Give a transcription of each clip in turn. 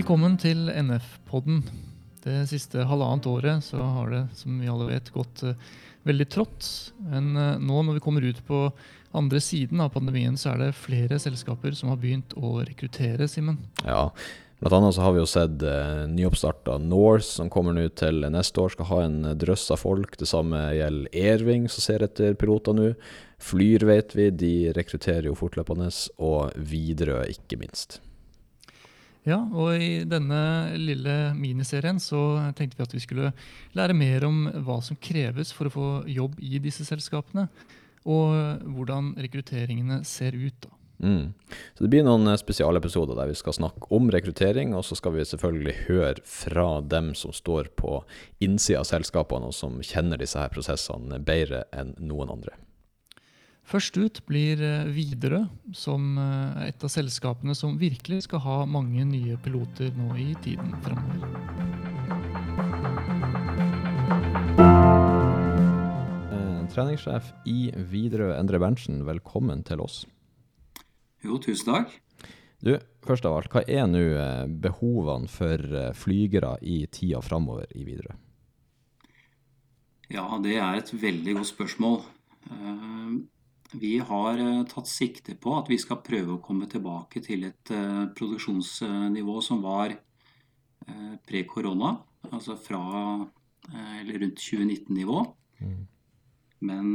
Velkommen til NF-podden. Det siste halvannet året så har det, som vi alle vet, gått uh, veldig trått. Men uh, nå når vi kommer ut på andre siden av pandemien, så er det flere selskaper som har begynt å rekruttere, Simen. Ja, blant annet så har vi jo sett uh, nyoppstarta Norse, som kommer nå til neste år, skal ha en drøss av folk. Det samme gjelder Airwing, som ser etter piloter nå. Flyr vet vi, de rekrutterer jo fortløpende. Og Widerøe, ikke minst. Ja, og i denne lille miniserien så tenkte vi at vi skulle lære mer om hva som kreves for å få jobb i disse selskapene, og hvordan rekrutteringene ser ut. da. Mm. Så Det blir noen spesialepisoder der vi skal snakke om rekruttering, og så skal vi selvfølgelig høre fra dem som står på innsida av selskapene, og som kjenner disse her prosessene bedre enn noen andre. Først ut blir eh, Widerøe, som er eh, et av selskapene som virkelig skal ha mange nye piloter nå i tiden fremover. Eh, treningssjef i Widerøe, Endre Berntsen, velkommen til oss. Jo, tusen takk. Du, først av alt, hva er nå behovene for flygere i tida framover i Widerøe? Ja, det er et veldig godt spørsmål. Vi har eh, tatt sikte på at vi skal prøve å komme tilbake til et eh, produksjonsnivå som var eh, pre-korona, altså fra eller rundt 2019-nivå. Mm. Men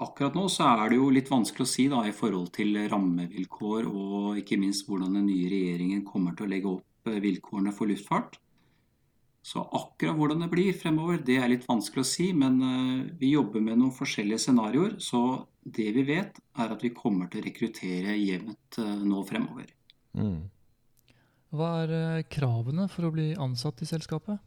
akkurat nå så er det jo litt vanskelig å si da, i forhold til rammevilkår og ikke minst hvordan den nye regjeringen kommer til å legge opp vilkårene for luftfart. Så akkurat hvordan det blir fremover, det er litt vanskelig å si. Men eh, vi jobber med noen forskjellige scenarioer. Så det vi vet, er at vi kommer til å rekruttere jevnt eh, nå fremover. Mm. Hva er eh, kravene for å bli ansatt i selskapet?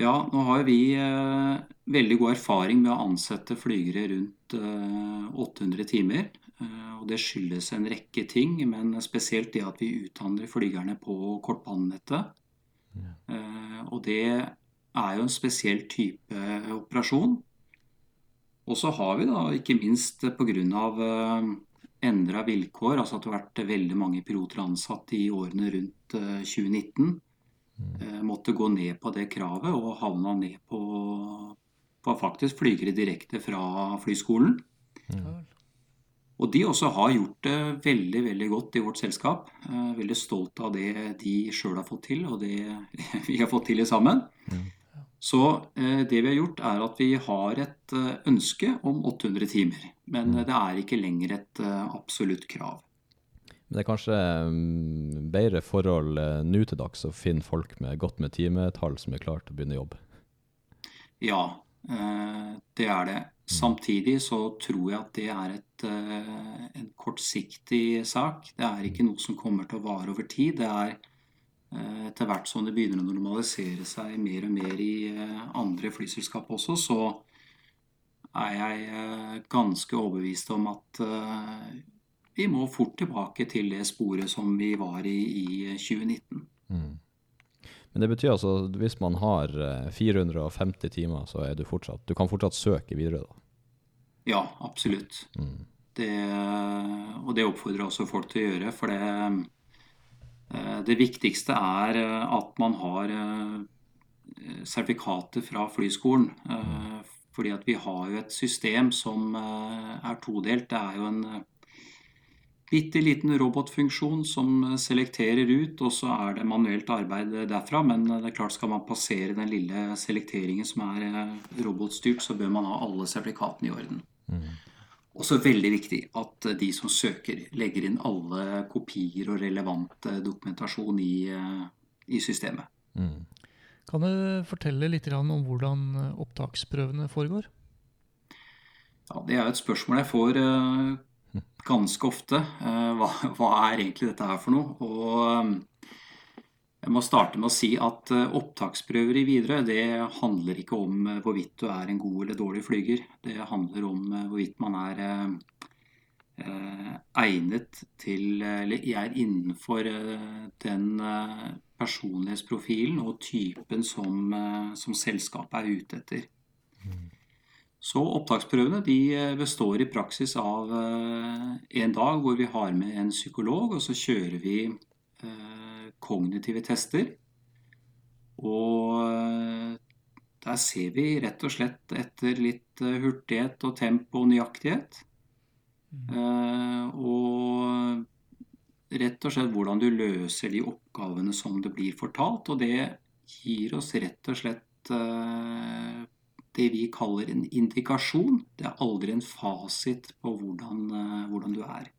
Ja, nå har vi veldig god erfaring med å ansette flygere rundt eh, 800 timer. Og det skyldes en rekke ting, men spesielt det at vi utdanner flygerne på kortbanenettet. Eh, og det er jo en spesiell type operasjon. Og så har vi da ikke minst pga. Uh, endra vilkår, altså at det har vært veldig mange piloter ansatt i årene rundt 2019, mm. eh, måtte gå ned på det kravet og havna ned på, på faktisk flygere direkte fra flyskolen. Og de også har gjort det veldig veldig godt i vårt selskap. Eh, veldig stolt av det de sjøl har fått til, og det vi har fått til sammen. Mm. Så eh, det vi har gjort, er at vi har et eh, ønske om 800 timer. Men mm. det er ikke lenger et absolutt krav. Men det er kanskje mm, bedre forhold nå til dags å finne folk med godt med timetall som er klare til å begynne jobb? Ja, det er det. Samtidig så tror jeg at det er et, eh, en kortsiktig sak. Det er ikke noe som kommer til å vare over tid. Det er eh, etter hvert som det begynner å normalisere seg mer og mer i eh, andre flyselskap også, så er jeg ganske overbevist om at vi må fort tilbake til det sporet som vi var i i 2019. Mm. Men det betyr altså at hvis man har 450 eh, timer, så er du fortsatt Du kan fortsatt søke videre, da? Ja, absolutt. Mm. Det, og det oppfordrer også folk til å gjøre. For det, eh, det viktigste er eh, at man har sertifikater fra flyskolen. Mm. Fordi at vi har jo et system som er todelt. Det er jo en bitte liten robotfunksjon som selekterer ut, og så er det manuelt arbeid derfra. Men det er klart skal man passere den lille selekteringen som er eh, robotstyrt, så bør man ha alle sertifikatene i orden. Også veldig viktig at de som søker, legger inn alle kopier og relevant dokumentasjon i, eh, i systemet. Mm. Kan du fortelle litt om hvordan opptaksprøvene foregår? Ja, Det er et spørsmål jeg får eh, ganske ofte. Eh, hva, hva, er egentlig dette her for noe? Og eh, jeg må starte med å si at eh, opptaksprøver i videre, det handler ikke om hvorvidt du er en god eller dårlig flyger. Det handler om hvorvidt man er egnet til Eller er innenfor den personlighetsprofilen og typen som, som selskapet er ute etter. Så opptaksprøvene de eh, består i praksis av eh, en dag hvor vi har med en psykolog, og så kjører vi eh, kognitive tester. Og eh, der ser vi rett og slett etter litt eh, hurtighet og tempo og nøyaktighet. Mm. Og rett og slett hvordan du løser de oppgavene som det blir fortalt. Og det gir oss rett og slett det vi kaller en indikasjon. Det er aldri en fasit på hvordan, hvordan du er.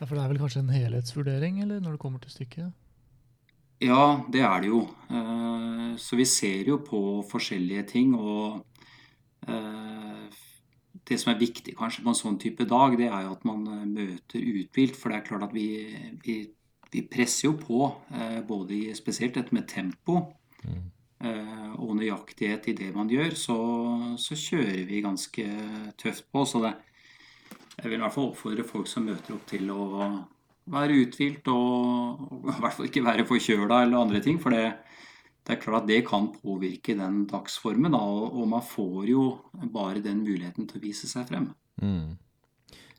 Ja, For det er vel kanskje en helhetsvurdering eller når det kommer til stykket? Ja, det er det jo. Eh, så vi ser jo på forskjellige ting. Og eh, det som er viktig kanskje på en sånn type dag, det er jo at man eh, møter uthvilt. For det er klart at vi, vi, vi presser jo på, både i spesielt dette med tempo mm. og nøyaktighet i det man gjør. Så, så kjører vi ganske tøft på. Så det, jeg vil i hvert fall oppfordre folk som møter opp til å være uthvilt og, og, i hvert fall ikke være forkjøla eller andre ting. For det, det, er klart at det kan påvirke den dagsformen. Da, og, og, man får jo bare den muligheten til å vise seg frem. Mm.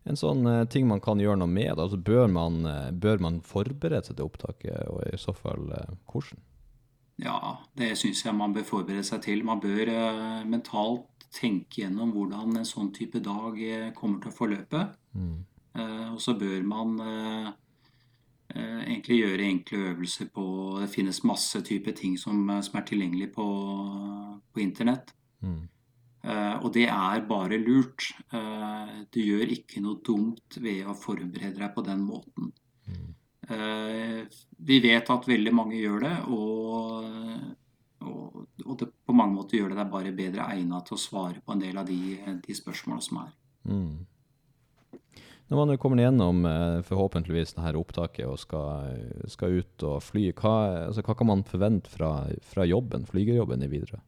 En sånn uh, ting man kan gjøre noe med, altså bør man, uh, bør man forberede seg til opptaket, og i så fall uh, hvordan? Ja, det syns jeg man bør forberede seg til. Man bør mentalt tenke gjennom hvordan en sånn type dag kommer til å forløpe. Mm. og så bør man Eh, egentlig gjøre enkle øvelser på Det finnes masse typer ting som, eh, som er tilgjengelig på, på internett. Mm. Og det er bare lurt. Du gjør ikke noe dumt ved å forberede deg på den måten. Mm. Vi vet at veldig mange gjør det, og, mange måter gjør det deg bare bedre egnet til å svare på en del av de, de spørsmålene som er. Mm. Når man kommer gjennom eh, forhåpentligvis dette opptaket og skal, skal ut og fly, hva, altså, hva, kan man forvente fra, fra jobben, flygerjobben i Widerøe?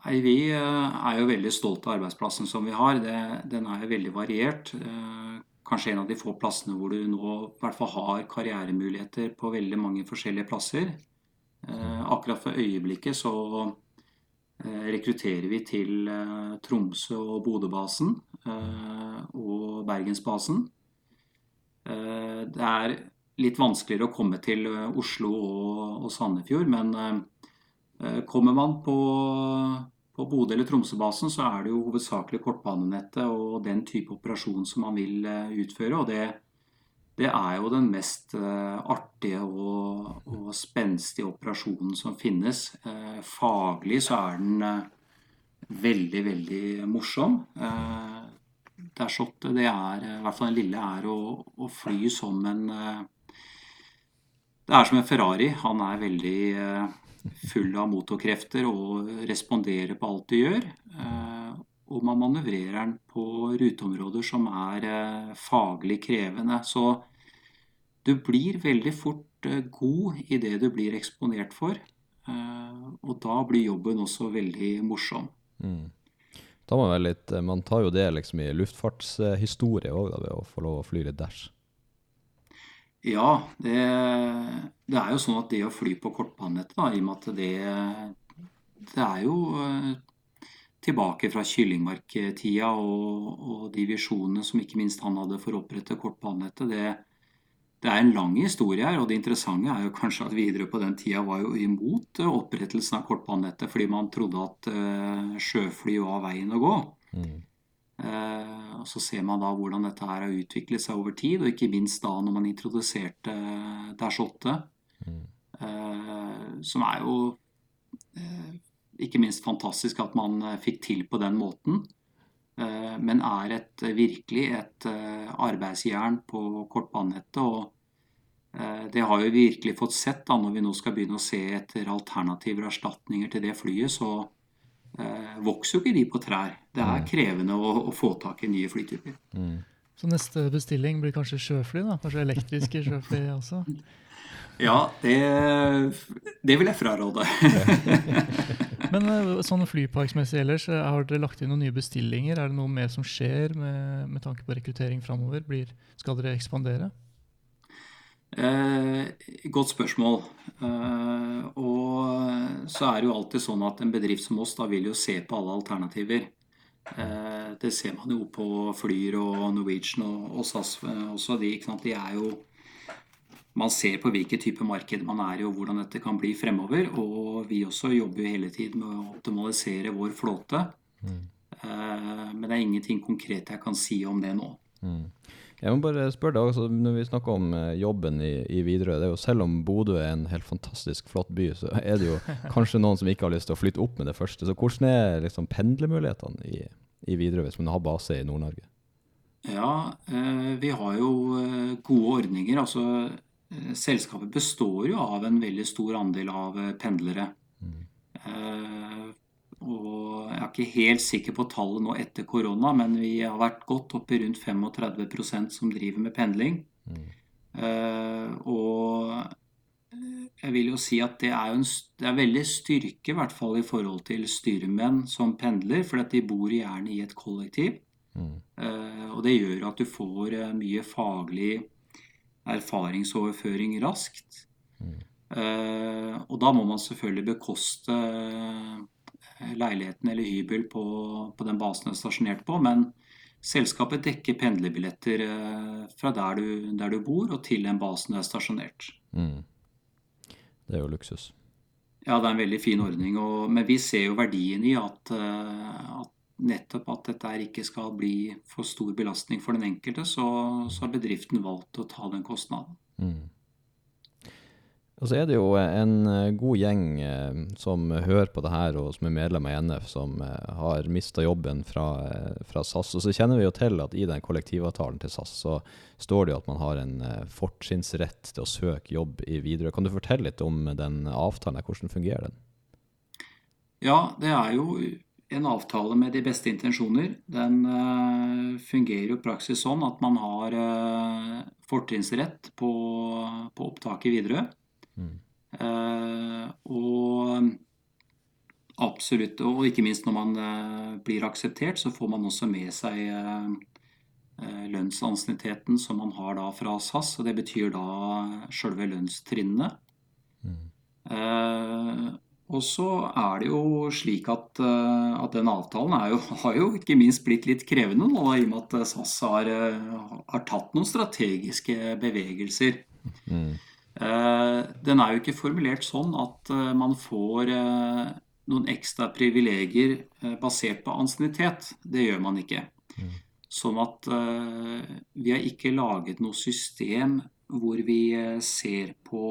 Nei, Vi eh, er jo veldig stolte av arbeidsplassen som vi har. Det, den er jo veldig variert. Eh, kanskje en av de få plassene hvor du nå i hvert fall har karrieremuligheter på veldig mange forskjellige plasser. Akkurat for øyeblikket så Eh, rekrutterer vi til eh, Tromsø og Bodø-basen eh, og Bergensbasen. Det er litt vanskeligere å komme til Oslo og, Sandefjord, men kommer man på, på Bodø- eller Tromsø-basen, så er det jo hovedsakelig kortbanenettet og den type operasjon som man vil utføre. og det det er jo den mest uh, artige og, og, spenstige operasjonen som finnes. Uh, faglig så er den uh, veldig, veldig morsom. det er slått, det er i hvert fall den lille, er å, å fly som en Det er som en Ferrari. Han er veldig full av motorkrefter og responderer på alt du gjør. Og man manøvrerer den på ruteområder som er faglig krevende. Så du blir veldig fort eh, god i det du blir eksponert for. Eh, og da blir jobben også veldig morsom. Mm. Man, litt, eh, man tar jo det liksom i luftfartshistorie òg, ved å få lov å fly litt Dash. Ja, det, det, er jo sånn at det å fly på kortbanenettet, i og med at det, det er jo tilbake fra Kyllingmark-tida og, og, de visjonene som ikke minst han hadde for å opprette kortbanenettet. Det, det er en lang historie her, og det interessante er jo kanskje at Widerøe på den tida var jo imot eh, opprettelsen av kortbanenettet fordi man trodde at uh, sjøfly var veien å gå. Mm. Uh, og Så ser man da hvordan dette her har utviklet seg over tid, og ikke minst da når man introduserte uh, Dash 8, mm. uh, som er jo ikke minst fantastisk at man fikk til på den måten. Men er et, virkelig et arbeidsjern på kortbanenettet. og Eh, det har vi virkelig fått sett da, når vi nå skal begynne å se etter alternativer og erstatninger til det flyet. Så eh, vokser jo ikke de på trær. Det er mm. krevende å, å få tak i nye flytyper. Mm. Så neste bestilling blir kanskje sjøfly? da? Kanskje elektriske sjøfly også? Ja, det, det vil jeg fraråde. Men eh, sånn flyparksmessig ellers, eh, har dere lagt inn noen nye bestillinger? Er det noe mer som skjer med, med tanke på rekruttering framover? Skal dere ekspandere? Eh, godt spørsmål. Eh, og så er det jo alltid sånn at en bedrift som oss da vil jo se på alle alternativer. Eh, det ser man jo på Flyr og Norwegian og, og SAS også. De, de, er jo man ser på hvilken type marked man er i og hvordan dette kan bli fremover. Og vi også jobber jo hele tiden med å optimalisere vår flåte. Mm. Men det er ingenting konkret jeg kan si om det nå. Mm. Jeg må bare spørre deg altså, Når vi snakker om eh, jobben i, i Widerøe, det er jo selv om Bodø er en helt fantastisk flott by, så er det jo kanskje noen som ikke har lyst til å flytte opp med det første. Så hvordan er liksom pendlermulighetene i, i Widerøe hvis man har base i Nord-Norge? Ja, eh, vi har jo eh, gode ordninger. Altså, eh, selskapet består jo av en veldig stor andel av eh, pendlere. Mm. Eh, og jeg er ikke helt sikker på tallet nå etter korona, men vi har vært godt oppe i rundt 35% som driver med pendling. Mm. Uh, og jeg vil jo si at det er, en, det er veldig styrke, i hvert fall i forhold til styrmenn som pendler, for de bor gjerne i et kollektiv. Mm. Og det gjør at du får mye faglig erfaringsoverføring raskt. Mm. og da må man selvfølgelig bekoste leiligheten eller hybel på, på den basen du er stasjonert på. Men selskapet dekker pendlerbilletter eh, fra der du, der du, bor og til den basen du er stasjonert. Mm. Det er jo luksus. Ja, det er en veldig fin ordning. Og, men vi ser jo verdien i at, eh, at, nettopp at dette ikke skal bli for stor belastning for den enkelte, så, så har bedriften valgt å ta den kostnaden. Mm. Og så er det jo en eh, god gjeng eh, som hører på det her, og som er medlem av NF, som eh, har mista jobben fra, fra, SAS. Og så kjenner vi jo til at i den kollektivavtalen til SAS så står det jo at man har en fortrinnsrett til å søke jobb i Widerøe. Kan du fortelle litt om den avtalen? Hvordan fungerer den? Ja, det er jo en avtale med de beste intensjoner. Den uh, fungerer jo i praksis sånn at man har uh, fortrinnsrett på, på opptak i Widerøe. Uh, og absolutt, og ikke minst når man uh, blir akseptert, så får man også med seg uh, lønnsansienniteten som man har da fra SAS, og det betyr da sjølve lønnstrinnene. Mm. Og så er det jo slik at, at den avtalen jo, har jo ikke minst blitt litt krevende nå, i og med at SAS har, har tatt noen strategiske bevegelser. Mm. Eh, den er jo ikke formulert sånn at eh, man får eh, noen ekstra privilegier basert på ansiennitet. Det gjør man ikke. Mm. Sånn at vi har ikke laget noe system hvor vi ser på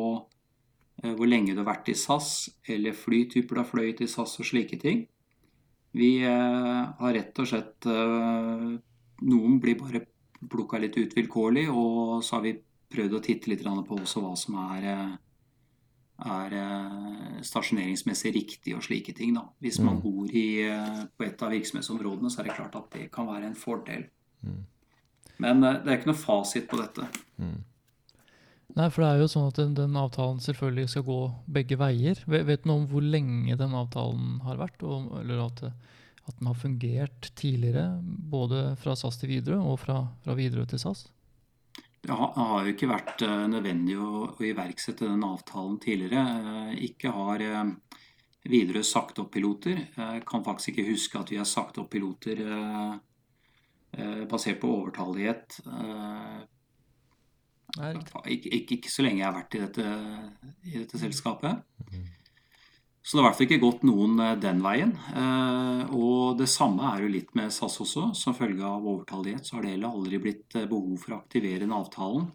hvor lenge du har vært i SAS, eller flytyper du har fløyet i SAS og slike ting. Vi har rett og slett Noen blir bare plukka litt ut vilkårlig, og så har vi prøvd å titte litt på også hva som er, eh, er eh, stasjoneringsmessig riktig og slike ting. Da. Hvis man mm. bor i, eh, på et av virksomhetsområdene, så er det klart at det kan være en fordel. Mm. Men det er ikke noe fasit på dette. Mm. Nei, for det er jo sånn at den, den, avtalen selvfølgelig skal gå begge veier. Vet, du noe om hvor lenge den avtalen har vært? Og, eller at, at, den har fungert tidligere, både fra SAS til Widerøe og fra, fra Widerøe til SAS? Det har jo ikke vært eh, nødvendig å, å iverksette den avtalen tidligere. Eh, ikke har eh, Widerøe sagt opp piloter. Jeg kan faktisk ikke huske at vi har sagt opp piloter basert på overtallighet. Ikke, ikke, ikke, så lenge jeg har vært i dette, i dette selskapet. Mm. Så det har i hvert fall ikke gått noen eh, den veien. Eh, og det samme er jo litt med SAS også. Som følge av overtallighet så har det heller aldri blitt eh, behov for å aktivere den avtalen.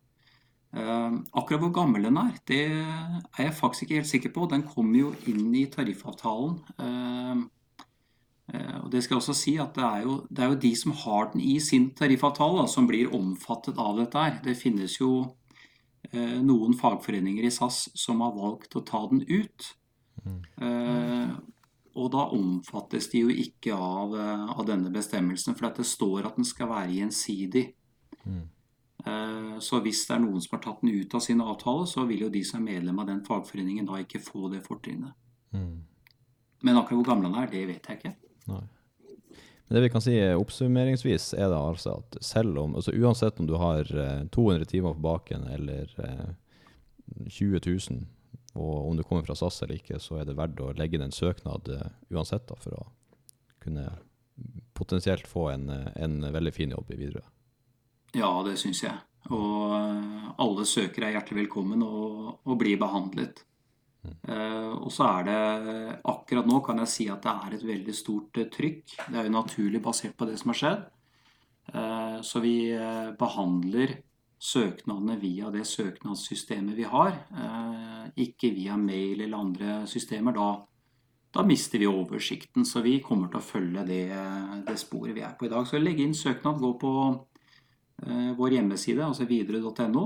Akkurat hvor gammel den er, det er jeg faktisk ikke helt sikker på. Den kommer jo inn i tariffavtalen. Og det skal jeg også si at det er jo, det er jo de som har den i sin tariffavtale, som blir omfattet av dette her. Det finnes jo noen fagforeninger i SAS som har valgt å ta den ut. Mm. og da omfattes de jo ikke av, eh, av denne bestemmelsen, for det står at den skal være gjensidig. Mm. Eh, så hvis det er noen som har tatt den ut av sin avtale, så vil jo de som er medlem av den fagforeningen da ikke få det fortrinnet. Mm. Men akkurat hvor gammel han er, det vet jeg ikke. Nei. Men det vi kan si oppsummeringsvis, er det altså at selv om altså Uansett om du har 200 timer på baken eller 20 000 og om du kommer fra SAS eller ikke, så er det verdt å legge inn en søknad uh, uansett da, for å kunne potensielt få en, en veldig fin jobb i Widerøe. Ja, det syns jeg. Og eh, alle søkere er hjertelig velkommen og, og blir behandlet. Eh, og så er det akkurat nå kan jeg si at det er et veldig stort eh, trykk. Det er jo naturlig basert på det som har skjedd. Uh, så vi eh, behandler søknadene via det søknadssystemet vi har, uh, ikke via mail eller andre systemer. Da, da mister vi oversikten. Så vi kommer til å følge det, det sporet vi er på i dag. Så legg inn søknad, gå på vår hjemmeside, altså videre.no.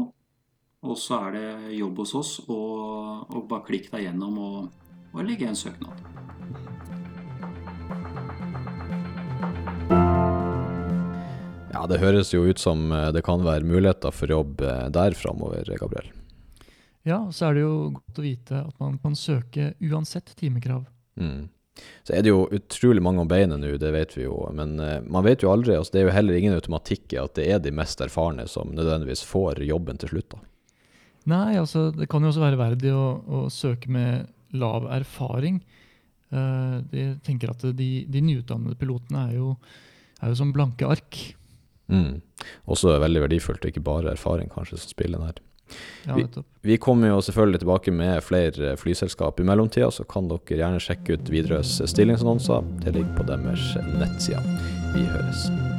Og så er det jobb hos oss, og, og bare klikk deg gjennom og, og legge en søknad. Ja, det høres jo ut som eh, det kan være muligheter for jobb eh, der framover, Gabriel. Ja, så er det jo godt å vite at man kan søke uansett timekrav. Mm. Så er det jo utrolig mange om beinet nå, det vet vi jo. Men uh, man vet jo aldri. Altså, det er jo heller ingen automatikk i at det er de mest erfarne som nødvendigvis får jobben til slutt. da. Nei, altså det kan jo også være verdig å, å søke med lav erfaring. Uh, jeg tenker at de, de nyutdannede pilotene er jo, er jo som blanke ark. Mm. Også veldig verdifullt, og ikke bare erfaring kanskje som spiller her. Ja, Vi- Vi kommer jo selvfølgelig tilbake med flere flyselskap i mellomtida, så kan dere gjerne sjekke ut Widerøes stillingsannonser. Det ligger på deres nettsider. Vi høres.